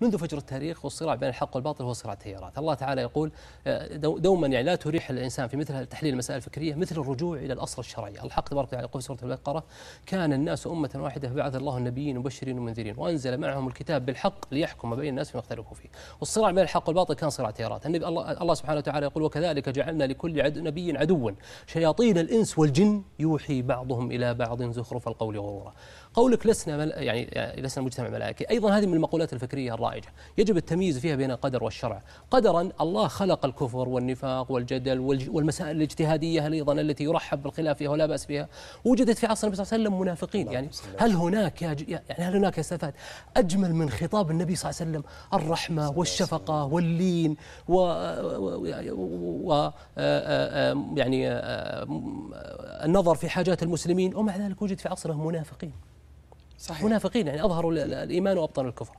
منذ فجر التاريخ والصراع بين الحق والباطل هو صراع تيارات الله تعالى يقول آه، دوما يعني لا تريح الإنسان في مثل تحليل المسائل الفكرية مثل الرجوع إلى الأصل الشرعي الحق تبارك وتعالى يقول في سورة البقرة كان الناس أمة واحدة فبعث الله النبيين مبشرين ومنذرين وأنزل معهم الكتاب بالحق ليحكم بين الناس فيما اختلفوا فيه. والصراع بين الحق والباطل كان صراع تيارات النبي الله, الله سبحانه وتعالى يقول وكذلك جعلنا لكل عد نبي عدوا شياطين الإنس والجن يوحي بعضهم إلى بعض زخرف القول غرورا. قولك لسنا يعني, يعني لسنا مجتمع ملائكي. أيضا هذه من المقولات الفكرية الرائجة يجب التمييز فيها بين القدر والشرع. قدرا الله خلق الكفر والنفاق والجدل والمسائل الاجتهادية أيضا التي يرحب بالخلاف فيها ولا بأس بها. وجدت في عصر النبي صلى الله عليه وسلم منافقين. يعني هل هناك يعني هل هناك استفاد أجمل من خطاب النبي صلى الله عليه وسلم؟ الرحمة والشفقة واللين و, و يعني النظر في حاجات المسلمين. ومع ذلك وجد في عصره منافقين. صحيح. منافقين يعني أظهروا الإيمان وأبطنوا الكفر.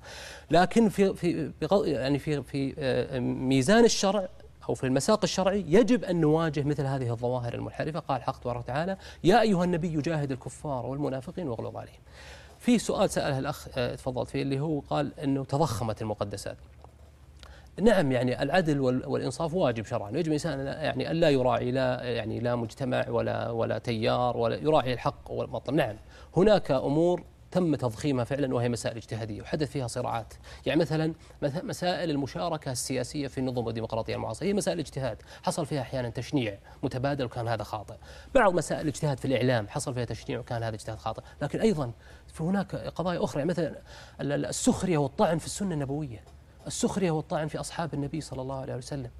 لكن في في يعني في في آه، ميزان الشرع أو في المساق الشرعي يجب أن نواجه مثل هذه الظواهر المنحرفة. قال حق تبارك وتعالى يا أيها النبي جاهد الكفار والمنافقين واغلظ عليهم. في سؤال سأله الأخ آه، تفضلت فيه اللي هو قال أنه تضخمت المقدسات. نعم يعني العدل والإنصاف واجب شرعا. يجب الإنسان يعني الا يراعي لا يعني لا مجتمع ولا ولا تيار ولا يراعي الحق والباطل. نعم هناك أمور تم تضخيمها فعلا وهي مسائل اجتهادية وحدث فيها صراعات، يعني مثلا مسائل المشاركة السياسية في النظم الديمقراطيه المعاصرة هي مسائل اجتهاد، حصل فيها أحيانا تشنيع متبادل وكان هذا خاطئ، بعض مسائل الاجتهاد في الإعلام حصل فيها تشنيع وكان هذا اجتهاد خاطئ، لكن أيضا هناك قضايا أخرى يعني مثلا السخرية والطعن في السنة النبوية، السخرية والطعن في أصحاب النبي صلى الله عليه وسلم.